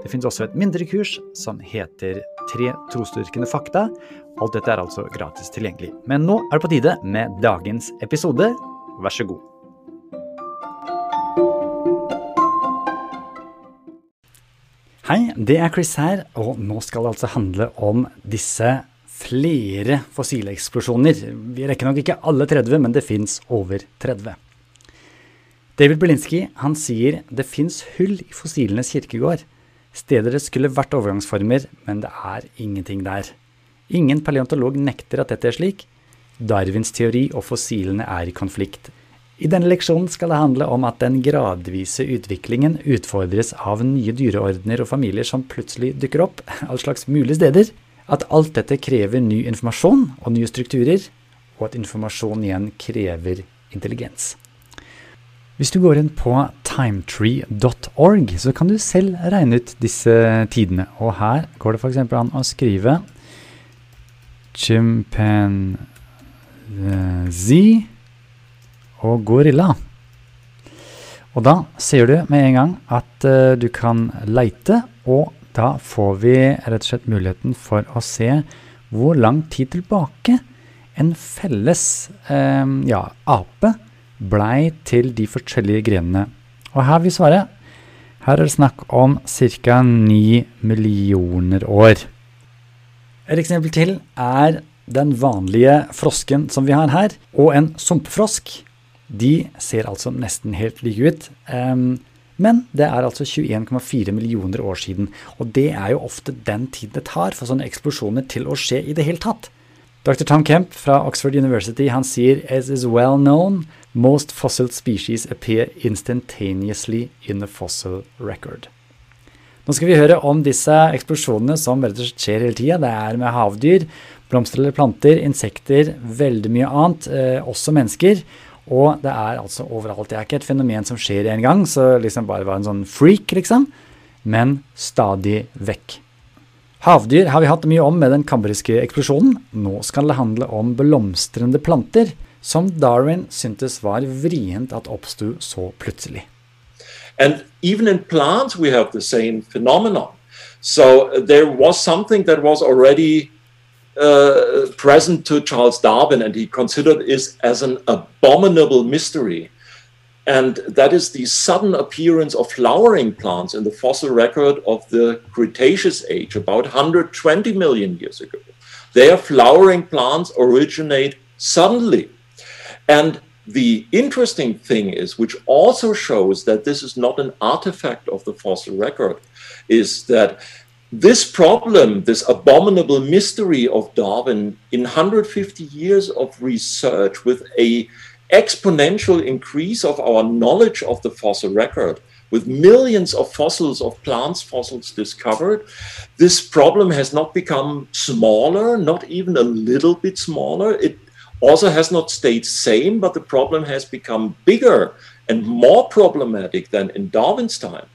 Det finnes også et mindre kurs som heter Tre trosdyrkende fakta. Alt dette er altså gratis tilgjengelig. Men nå er det på tide med dagens episode. Vær så god. Hei, det er Chris her, og nå skal det altså handle om disse flere fossile eksplosjoner. Vi rekker nok ikke alle 30, men det fins over 30. David Berlinski han sier det fins hull i fossilenes kirkegård. Steder det skulle vært overgangsformer, men det er ingenting der. Ingen paleontolog nekter at dette er slik. Darwins teori og fossilene er i konflikt. I denne leksjonen skal det handle om at den gradvise utviklingen utfordres av nye dyreordener og familier som plutselig dukker opp, all slags mulige steder. At alt dette krever ny informasjon og nye strukturer, og at informasjon igjen krever intelligens. Hvis du går inn på timetree.org, så kan du selv regne ut disse tidene. Og her går det f.eks. an å skrive chimpanzee og gorilla. Og da ser du med en gang at uh, du kan leite, og da får vi rett og slett muligheten for å se hvor lang tid tilbake en felles uh, ja, ape blei til de forskjellige grenene. Og her vil svaret svare. Her er det snakk om ca. 9 millioner år. Et eksempel til er den vanlige frosken som vi har her, og en sumpfrosk. De ser altså nesten helt like ut. Um, men det er altså 21,4 millioner år siden. Og det er jo ofte den tiden det tar for sånne eksplosjoner til å skje i det hele tatt. Dr. Tom Kemp fra Oxford University han sier as is well known, most fossil species appear instantaneously in the fossil record. Nå skal vi høre om disse eksplosjonene som skjer hele tida. Det er med havdyr, blomster eller planter, insekter, veldig mye annet, eh, også mennesker. Og det er altså overalt. Det er ikke et fenomen som skjer én gang, så liksom bare var en sånn freak, liksom. Men stadig vekk. Havdyr har vi hatt mye om med den kambriske eksplosjonen. Nå skal det handle om blomstrende planter, som Darwin syntes var vrient at oppsto så plutselig. And even in plants, we have the same phenomenon. So there was something that was already uh, present to Charles Darwin, and he considered it as an abominable mystery. And that is the sudden appearance of flowering plants in the fossil record of the Cretaceous age, about 120 million years ago. Their flowering plants originate suddenly. And the interesting thing is, which also shows that this is not an artifact of the fossil record, is that this problem, this abominable mystery of Darwin, in 150 years of research with a exponential increase of our knowledge of the fossil record, with millions of fossils of plants fossils discovered, this problem has not become smaller, not even a little bit smaller. It also has not stayed same, but the problem has become bigger and more problematic than in Darwin's time.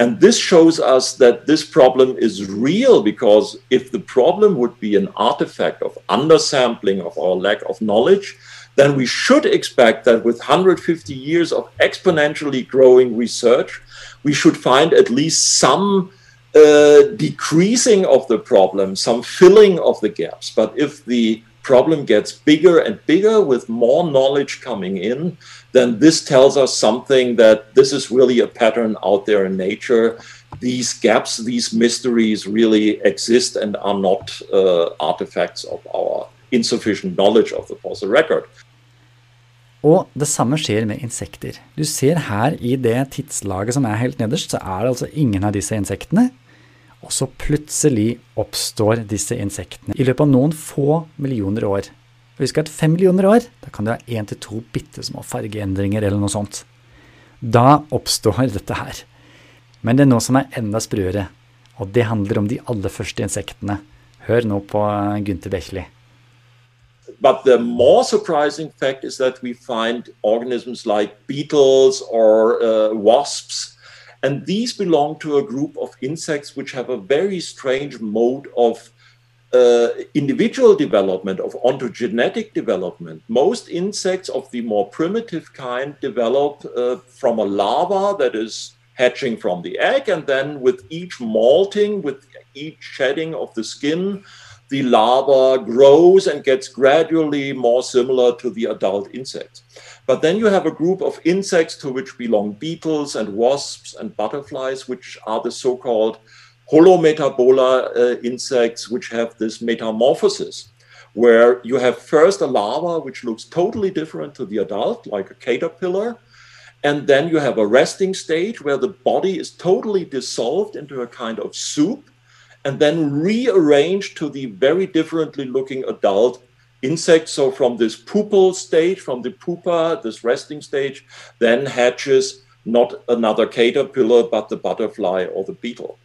And this shows us that this problem is real because if the problem would be an artifact of undersampling, of our lack of knowledge, then we should expect that with 150 years of exponentially growing research, we should find at least some uh, decreasing of the problem, some filling of the gaps. But if the problem gets bigger and bigger with more knowledge coming in, then this tells us something that this is really a pattern out there in nature. These gaps, these mysteries really exist and are not uh, artifacts of our insufficient knowledge of the fossil record. Og det samme skjer med insekter. Du ser her i det tidslaget som er helt nederst, så er det altså ingen av disse insektene. Og så plutselig oppstår disse insektene i løpet av noen få millioner år. Husk at fem millioner år, da kan du ha én til to bitte små fargeendringer eller noe sånt. Da oppstår dette her. Men det er noe som er enda sprøere, og det handler om de aller første insektene. Hør nå på Gunther Bekli. but the more surprising fact is that we find organisms like beetles or uh, wasps, and these belong to a group of insects which have a very strange mode of uh, individual development, of ontogenetic development. Most insects of the more primitive kind develop uh, from a larva that is hatching from the egg, and then with each molting, with each shedding of the skin, the larva grows and gets gradually more similar to the adult insects. But then you have a group of insects to which belong beetles and wasps and butterflies, which are the so called holometabola uh, insects, which have this metamorphosis, where you have first a larva which looks totally different to the adult, like a caterpillar. And then you have a resting stage where the body is totally dissolved into a kind of soup and then rearranged to the very differently looking adult insect. So from this pupal stage, from the pupa, this resting stage, then hatches not another caterpillar, but the butterfly or the beetle.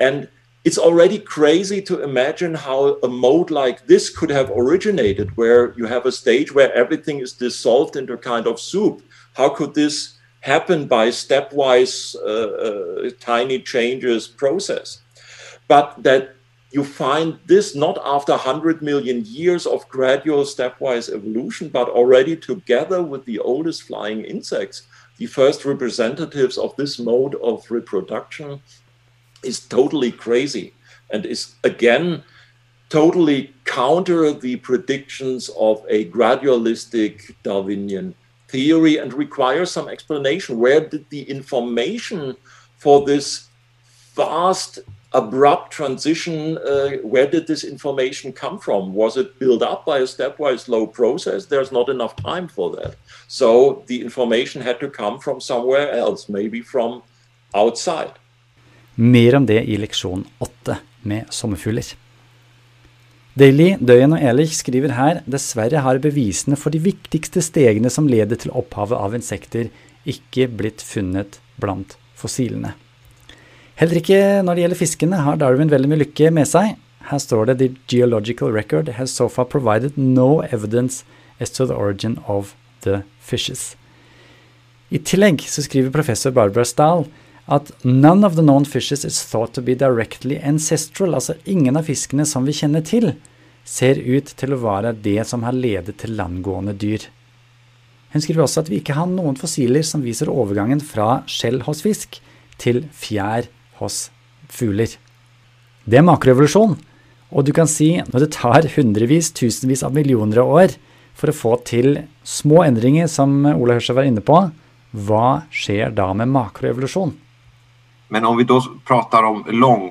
And it's already crazy to imagine how a mode like this could have originated, where you have a stage where everything is dissolved into a kind of soup. How could this happen by stepwise uh, uh, tiny changes process? But that you find this not after 100 million years of gradual stepwise evolution, but already together with the oldest flying insects, the first representatives of this mode of reproduction is totally crazy and is again totally counter the predictions of a gradualistic Darwinian theory and requires some explanation. Where did the information for this vast, abrupt transition, uh, where did this information come from? Was it built up by a stepwise slow process? There's not enough time for that. So the information had to come from somewhere else, maybe from outside. Mer om det i leksjon 8 med sommerfugler. Daily, Døyen og Elich skriver her dessverre har bevisene for de viktigste stegene som leder til opphavet av insekter, ikke blitt funnet blant fossilene. Heller ikke når det gjelder fiskene har Darwin veldig mye lykke med seg. Her står det The geological record has so far provided no evidence as to the origin of the fishes. I tillegg så skriver professor Barbara Stahl at none of the known fishes is thought to be directly ancestral, altså ingen av fiskene som vi kjenner til, ser ut til å være det som har ledet til landgående dyr. Hun skriver også at vi ikke har noen fossiler som viser overgangen fra skjell hos fisk til fjær hos fugler. Det er makroevolusjon, og du kan si når det tar hundrevis, tusenvis av millioner av år for å få til små endringer, som Ola Hørsel var inne på, hva skjer da med makroevolusjon? Men om vi da prater om lang,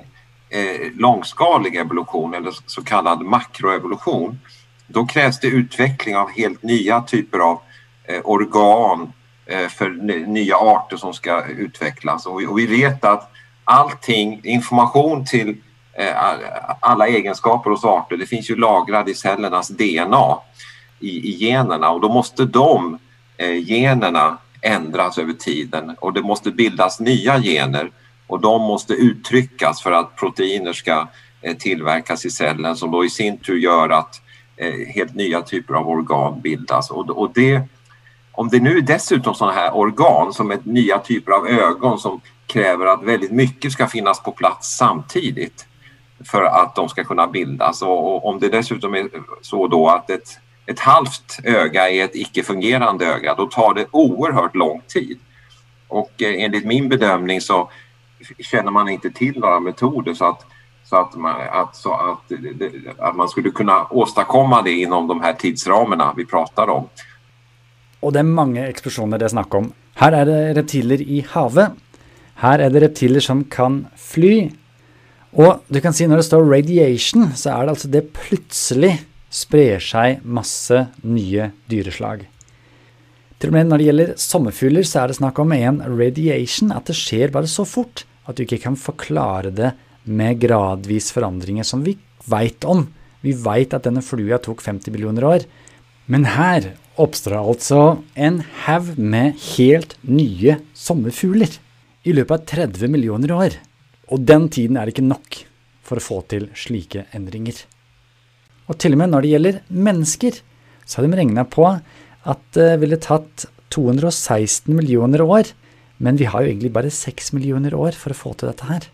eh, langskalig evolusjon, eller så makroevolusjon, da kreves det utvikling av helt nye typer av eh, organ eh, for nye arter som skal utvikles. Og, och vi, vet att allting, information till eh, alla egenskaper hos arter, det finns ju lagrad i cellernas DNA i, i generna. Och då måste de eh, generna ändras över tiden. Och det måste bildas nya gener. Och de måste uttryckas för att proteiner ska eh, tillverkas i cellen som då i sin tur gör att helt nya typer av organ bildas. Och, det, om det nu är dessutom sådana här organ som är nya typer av ögon som kräver att väldigt mycket ska finnas på plats samtidigt för att de ska kunna bildas och, om det dessutom är så då att ett, ett halvt öga är ett icke-fungerande öga då tar det oerhört lång tid. Och eh, enligt min bedömning så känner man inte till några metoder så att, så att, man, att, så att, att man skulle kunna åstadkomma det inom de här tidsramarna vi pratar om. Og det er mange eksplosjoner det er snakk om. Her er det reptiler i havet. Her er det reptiler som kan fly. Og du kan si når det står 'radiation', så er det altså det plutselig sprer seg masse nye dyreslag. Til og med når det gjelder sommerfugler, så er det snakk om en radiation, at det skjer bare så fort at du ikke kan forklare det med gradvis forandringer som vi veit om. Vi veit at denne flua tok 50 millioner år. Men her oppstår altså en haug med helt nye sommerfugler i løpet av 30 millioner år. Og den tiden er ikke nok for å få til slike endringer. Og til og med når det gjelder mennesker, så har de regna på at det ville tatt 216 millioner år. Men vi har jo egentlig bare 6 millioner år for å få til dette her.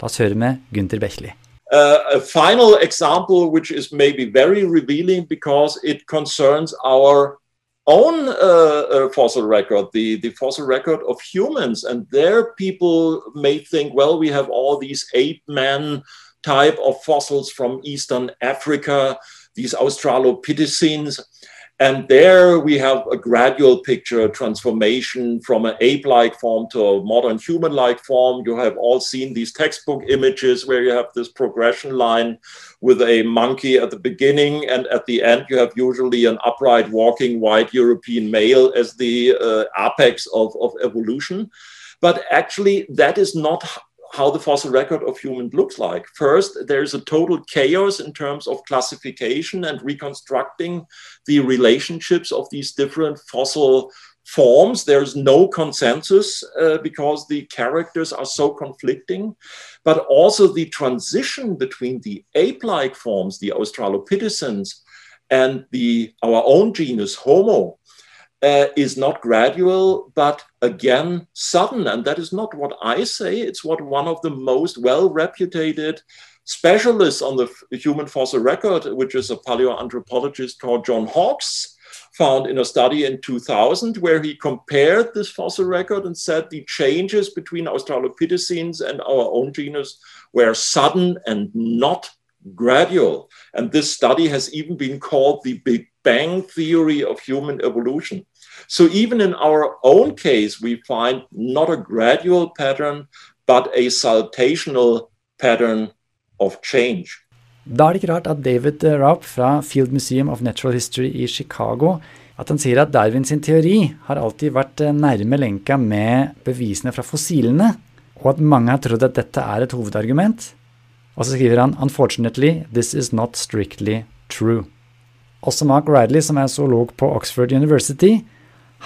La oss høre med Gunther Bechli. Uh, a final example, which is maybe very revealing because it concerns our own uh, uh, fossil record, the, the fossil record of humans. And there people may think, well, we have all these ape man type of fossils from Eastern Africa, these Australopithecines. And there we have a gradual picture, a transformation from an ape like form to a modern human like form. You have all seen these textbook images where you have this progression line with a monkey at the beginning, and at the end, you have usually an upright walking white European male as the uh, apex of, of evolution. But actually, that is not how the fossil record of human looks like. First, there's a total chaos in terms of classification and reconstructing the relationships of these different fossil forms. There's no consensus uh, because the characters are so conflicting, but also the transition between the ape-like forms, the Australopithecines, and the our own genus Homo uh, is not gradual, but again sudden. And that is not what I say, it's what one of the most well reputed specialists on the human fossil record, which is a paleoanthropologist called John Hawkes, found in a study in 2000, where he compared this fossil record and said the changes between Australopithecines and our own genus were sudden and not gradual. And this study has even been called the Big Bang theory of human evolution. So even in our own case, we find not a gradual pattern, but a saltational pattern of change. Da er det ikke rart at David Raup fra Field Museum of Natural History i Chicago at han sier at Darwin sin teori har alltid vært nærme lenka med bevisene fra fossilene, og at mange har trodd at dette er et hovedargument. Og så skriver han «Unfortunately, this is not strictly true». Også Mark Ridley, som er zoolog på Oxford University,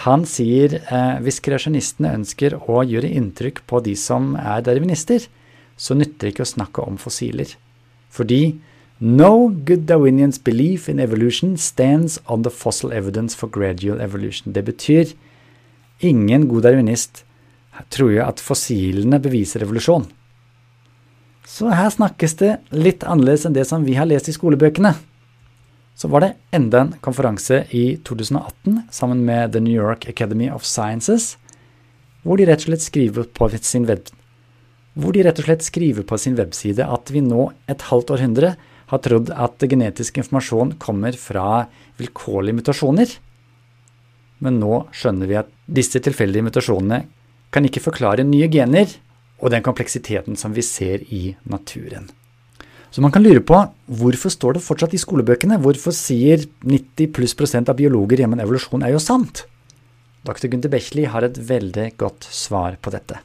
han sier eh, hvis kreasjonistene ønsker å gjøre inntrykk på de som er darwinister, så nytter det ikke å snakke om fossiler. Fordi no good Darwinians belief in evolution stands on the fossil evidence for gradual evolution. Det betyr ingen god darwinist tror jo at fossilene beviser evolusjon. Så her snakkes det litt annerledes enn det som vi har lest i skolebøkene så var det enda en konferanse i 2018 sammen med The New York Academy of Sciences, hvor de rett og slett skriver på sin, web, slett skriver på sin webside at vi nå, et halvt århundre, har trodd at genetisk informasjon kommer fra vilkårlige mutasjoner. Men nå skjønner vi at disse tilfeldige mutasjonene kan ikke forklare nye gener og den kompleksiteten som vi ser i naturen. Så man kan lure på hvorfor står det fortsatt i skolebøkene? Hvorfor sier 90 pluss prosent av biologer hjemme evolusjon er jo sant? Dr. Gunther Bechli har et veldig godt svar på dette.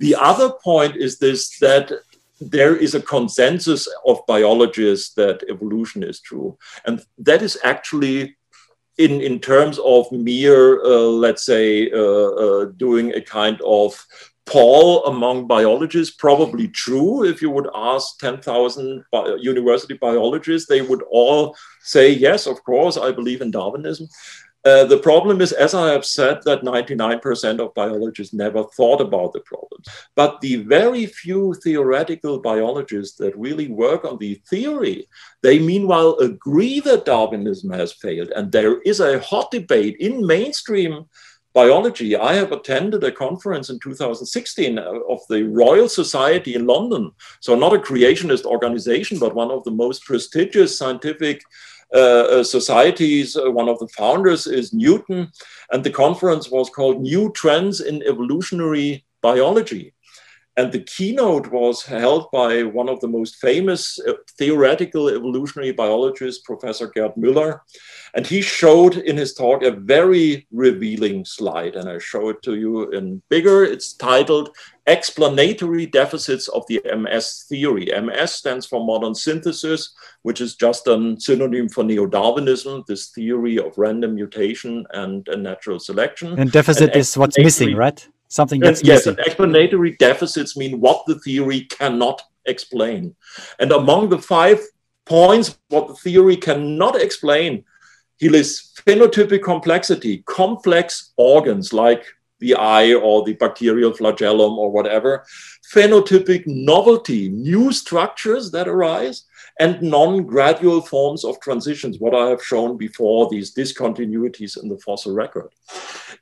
The other point is this that there is a consensus of biologists that evolution is true. And that is actually in, in terms of mere, uh, let's say, uh, uh, doing a kind of poll among biologists probably true. If you would ask 10,000 bi university biologists, they would all say, yes, of course, I believe in Darwinism. Uh, the problem is, as I have said, that 99% of biologists never thought about the problem. But the very few theoretical biologists that really work on the theory, they meanwhile agree that Darwinism has failed. And there is a hot debate in mainstream biology. I have attended a conference in 2016 of the Royal Society in London. So, not a creationist organization, but one of the most prestigious scientific uh, uh societies. Uh, one of the founders is Newton. And the conference was called New Trends in Evolutionary Biology. And the keynote was held by one of the most famous uh, theoretical evolutionary biologists, Professor Gerd Müller. And he showed in his talk a very revealing slide. And I show it to you in bigger. It's titled Explanatory Deficits of the MS Theory. MS stands for modern synthesis, which is just a synonym for neo Darwinism, this theory of random mutation and, and natural selection. And deficit and is what's missing, right? Something that's yes, missing. explanatory deficits mean what the theory cannot explain. And among the five points what the theory cannot explain. He lists phenotypic complexity, complex organs like the eye or the bacterial flagellum or whatever, phenotypic novelty, new structures that arise, and non-gradual forms of transitions, what I have shown before, these discontinuities in the fossil record.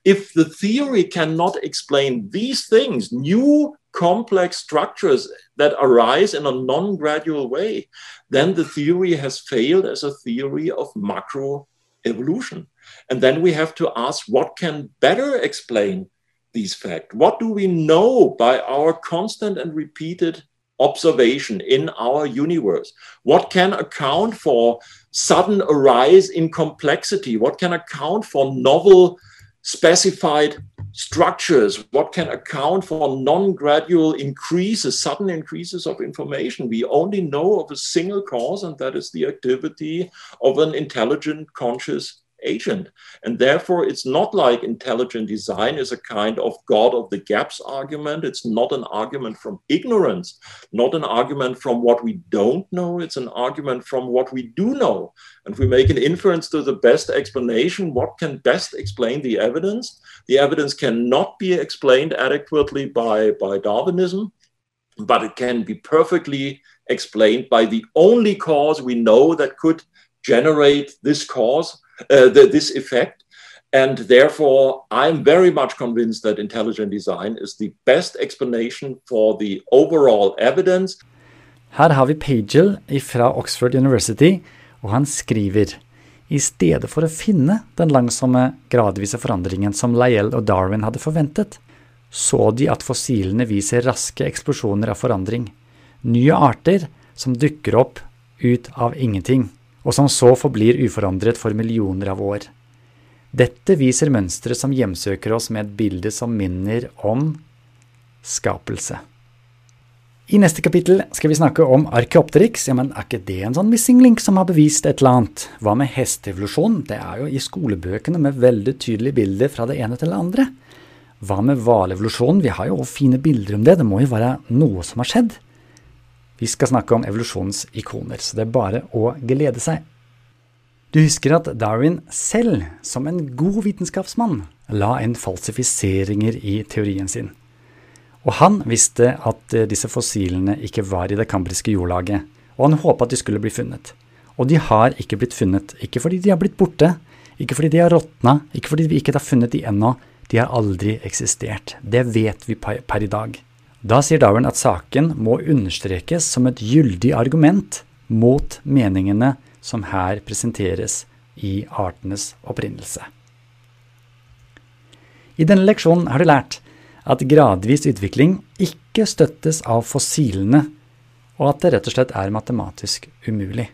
If the theory cannot explain these things, new complex structures that arise in a non-gradual way, then the theory has failed as a theory of macro evolution. And then we have to ask what can better explain these facts? What do we know by our constant and repeated observation in our universe? What can account for sudden arise in complexity? What can account for novel specified structures? What can account for non-gradual increases, sudden increases of information? We only know of a single cause, and that is the activity of an intelligent, conscious agent. And therefore, it's not like intelligent design is a kind of God of the gaps argument. It's not an argument from ignorance, not an argument from what we don't know. It's an argument from what we do know. And we make an inference to the best explanation. What can best explain the evidence? The evidence cannot be explained adequately by, by Darwinism, but it can be perfectly explained by the only cause we know that could generate this cause, the, this effect. And therefore, I'm very much convinced that intelligent design is the best explanation for the overall evidence. Her har vi Pagel fra Oxford University, og han skriver i stedet for å finne den langsomme, gradvise forandringen som Lyell og Darwin hadde forventet, så de at fossilene viser raske eksplosjoner av forandring. Nye arter som dukker opp ut av ingenting og som så forblir uforandret for millioner av år. Dette viser mønsteret som hjemsøker oss med et bilde som minner om skapelse. I neste kapittel skal vi snakke om arkeopteryx. Ja, men er ikke det en sånn missing link som har bevist et eller annet? Hva med hesteevolusjon? Det er jo i skolebøkene med veldig tydelige bilder fra det ene til det andre. Hva med hvalevolusjonen? Vi har jo fine bilder om det, det må jo være noe som har skjedd. Vi skal snakke om evolusjonens ikoner, så det er bare å glede seg. Du husker at Darwin selv, som en god vitenskapsmann, la inn falsifiseringer i teorien sin. Og han visste at eh, disse fossilene ikke var i det kambriske jordlaget, og han håpa at de skulle bli funnet. Og de har ikke blitt funnet, ikke fordi de har blitt borte, ikke fordi de har råtna, ikke fordi vi ikke har funnet de ennå, de har aldri eksistert. Det vet vi per i dag. Da sier Darwin at saken må understrekes som et gyldig argument mot meningene som her presenteres i artenes opprinnelse. I denne leksjonen har du lært at gradvis utvikling ikke støttes av fossilene, og at det rett og slett er matematisk umulig.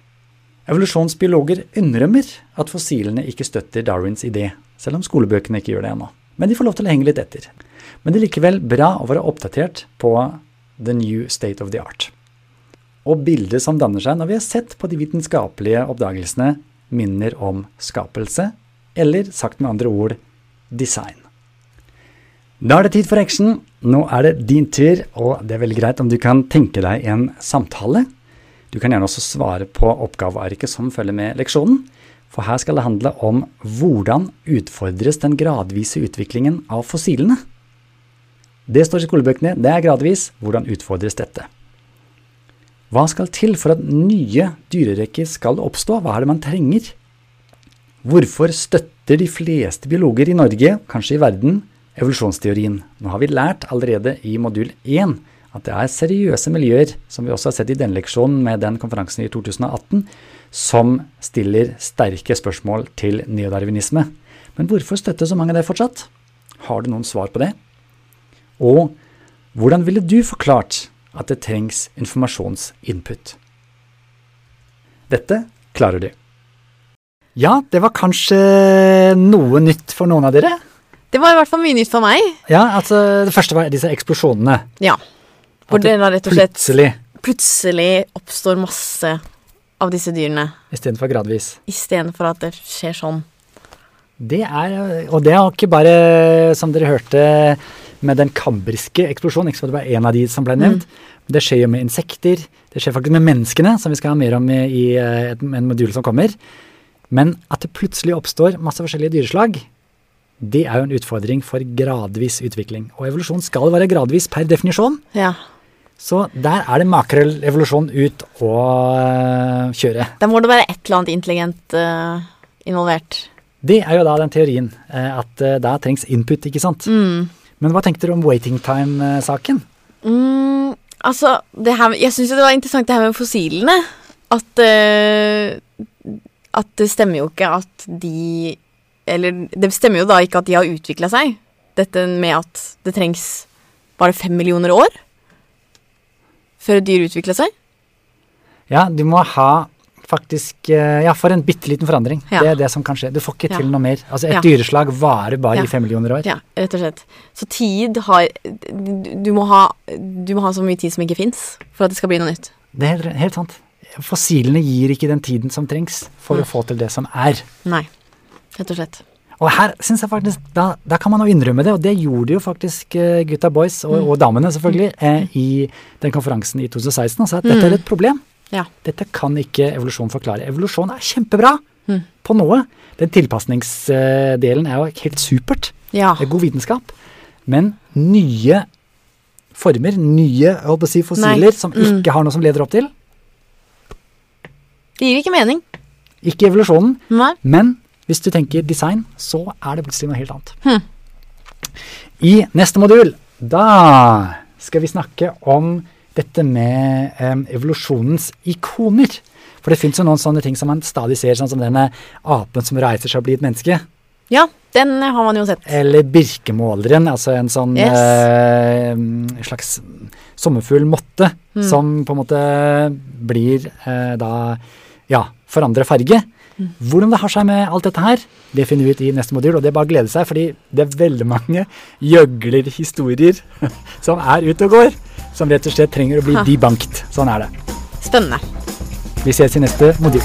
Evolusjonsbiologer innrømmer at fossilene ikke støtter Darwins idé, selv om skolebøkene ikke gjør det ennå. Men de får lov til å henge litt etter. Men det er likevel bra å være oppdatert på the new state of the art. Og bildet som danner seg når vi har sett på de vitenskapelige oppdagelsene, minner om skapelse, eller sagt med andre ord design. Da er det tid for action. Nå er det din tur, og det er veldig greit om du kan tenke deg en samtale. Du kan gjerne også svare på oppgavearket som følger med leksjonen, for her skal det handle om hvordan utfordres den gradvise utviklingen av fossilene. Det står i skolebøkene, det er gradvis. Hvordan utfordres dette? Hva skal til for at nye dyrerekker skal oppstå? Hva er det man trenger? Hvorfor støtter de fleste biologer i Norge, kanskje i verden, evolusjonsteorien? Nå har vi lært allerede i modul 1 at det er seriøse miljøer, som vi også har sett i denne leksjonen med den konferansen i 2018, som stiller sterke spørsmål til neodarwinisme. Men hvorfor støtter så mange det fortsatt? Har du noen svar på det? Og hvordan ville du forklart at det trengs informasjonsinput? Dette klarer du. Ja, det var kanskje noe nytt for noen av dere? Det var i hvert fall mye nytt for meg. Ja, altså Det første var disse eksplosjonene. Ja. Hvor det rett og slett plutselig, plutselig oppstår masse av disse dyrene. istedenfor gradvis. Istedenfor at det skjer sånn. Det er, og det er ikke bare, som dere hørte, med den kambriske eksplosjonen. Ikke så det var en av de som ble nevnt. Det skjer jo med insekter. Det skjer faktisk med menneskene, som vi skal ha mer om i, i eh, et, en modul som kommer. Men at det plutselig oppstår masse forskjellige dyreslag, det er jo en utfordring for gradvis utvikling. Og evolusjon skal være gradvis per definisjon. Ja. Så der er det makrellevolusjon ut å øh, kjøre. Da må det være et eller annet intelligent uh, involvert. Det er jo da den teorien, eh, at uh, da trengs input, ikke sant. Men hva tenkte du om waiting time-saken? Mm, altså, det her, jeg syns jo det var interessant det her med fossilene. At uh, At det stemmer jo ikke at de Eller det stemmer jo da ikke at de har utvikla seg. Dette med at det trengs bare fem millioner år før et dyr utvikler seg. Ja, du må ha faktisk eh, Ja, for en bitte liten forandring. Ja. Det er det som kan skje. Du får ikke Ja. til noe mer. Altså, et Ja. dyreslag varer bare Ja. i fem millioner år. Ja, rett og slett. Så tid har Du, må, ha, du må ha så mye tid som ikke fins for at det skal bli noe nytt. Det er helt, helt sant. Fossilene gir ikke den tiden som trengs for å få til det som er. Nei. Rett og slett. Og her synes jeg faktisk, da, da kan man jo innrømme det, og det gjorde jo faktisk eh, gutta boys, og, og damene selvfølgelig, eh, i den konferansen i 2016, altså at dette er et problem. Ja. Dette kan ikke evolusjon forklare. Evolusjon er kjempebra på noe. Den tilpasningsdelen er jo helt supert. Ja. Det er god vitenskap. Men nye former, nye si, fossiler Nei. som ikke har noe som leder opp til, Det gir ikke mening. ikke evolusjonen, Nei. men hvis du tenker design, så er det plutselig noe helt annet. Hm. I neste modul, da skal vi snakke om dette med em, evolusjonens ikoner. For det fins jo noen sånne ting som man stadig ser, sånn som denne apen som reiser seg og blir et menneske. Ja, den har man jo sett. Eller birkemåleren, altså en sånn Yes. eh, slags sommerfugl måtte, Mm. som på en måte blir eh, da ja, forandrer farge. Mm. Hvordan det har seg med alt dette her, det finner vi ut i neste modul. Og det er bare å glede seg, fordi det er veldig mange gjøglerhistorier som er ute og går, som rett og slett trenger å bli debunked. Sånn er det. Spennende. Vi ses i neste modul.